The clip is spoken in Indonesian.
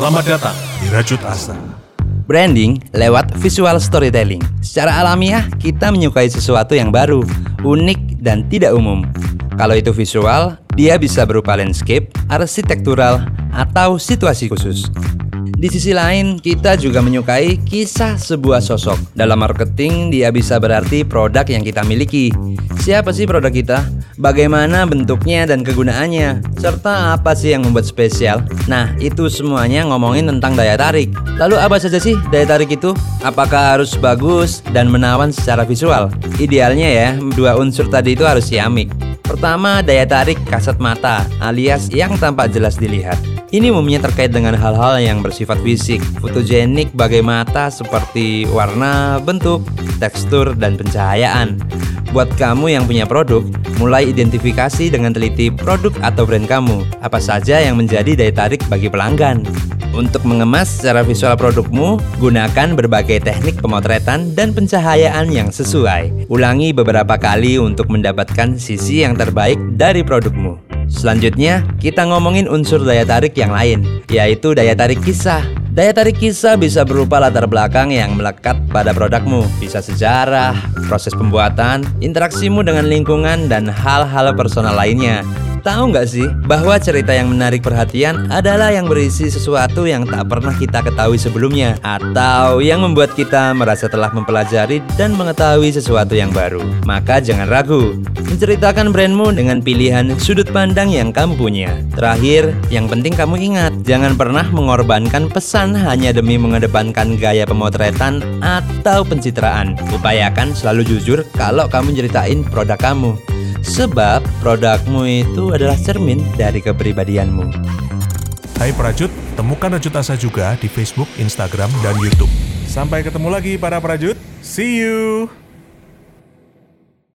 Selamat datang di Rajut Asa. Branding lewat visual storytelling. Secara alamiah, kita menyukai sesuatu yang baru, unik, dan tidak umum. Kalau itu visual, dia bisa berupa landscape, arsitektural, atau situasi khusus. Di sisi lain, kita juga menyukai kisah sebuah sosok. Dalam marketing, dia bisa berarti produk yang kita miliki. Siapa sih produk kita? Bagaimana bentuknya dan kegunaannya? Serta apa sih yang membuat spesial? Nah, itu semuanya ngomongin tentang daya tarik. Lalu apa saja sih daya tarik itu? Apakah harus bagus dan menawan secara visual? Idealnya ya, dua unsur tadi itu harus siamik. Pertama, daya tarik kasat mata alias yang tampak jelas dilihat. Ini umumnya terkait dengan hal-hal yang bersifat fisik, fotogenik bagai mata seperti warna, bentuk, tekstur, dan pencahayaan. Buat kamu yang punya produk, mulai identifikasi dengan teliti produk atau brand kamu. Apa saja yang menjadi daya tarik bagi pelanggan. Untuk mengemas secara visual produkmu, gunakan berbagai teknik pemotretan dan pencahayaan yang sesuai. Ulangi beberapa kali untuk mendapatkan sisi yang terbaik dari produkmu. Selanjutnya, kita ngomongin unsur daya tarik yang lain, yaitu daya tarik kisah. Daya tarik kisah bisa berupa latar belakang yang melekat pada produkmu, bisa sejarah, proses pembuatan, interaksimu dengan lingkungan, dan hal-hal personal lainnya. Tahu nggak sih bahwa cerita yang menarik perhatian adalah yang berisi sesuatu yang tak pernah kita ketahui sebelumnya atau yang membuat kita merasa telah mempelajari dan mengetahui sesuatu yang baru. Maka jangan ragu, menceritakan brandmu dengan pilihan sudut pandang yang kamu punya. Terakhir, yang penting kamu ingat, jangan pernah mengorbankan pesan hanya demi mengedepankan gaya pemotretan atau pencitraan. Upayakan selalu jujur kalau kamu ceritain produk kamu. Sebab produkmu itu adalah cermin dari kepribadianmu. Hai Prajut, temukan Rajut Asa juga di Facebook, Instagram, dan YouTube. Sampai ketemu lagi para Prajut. See you!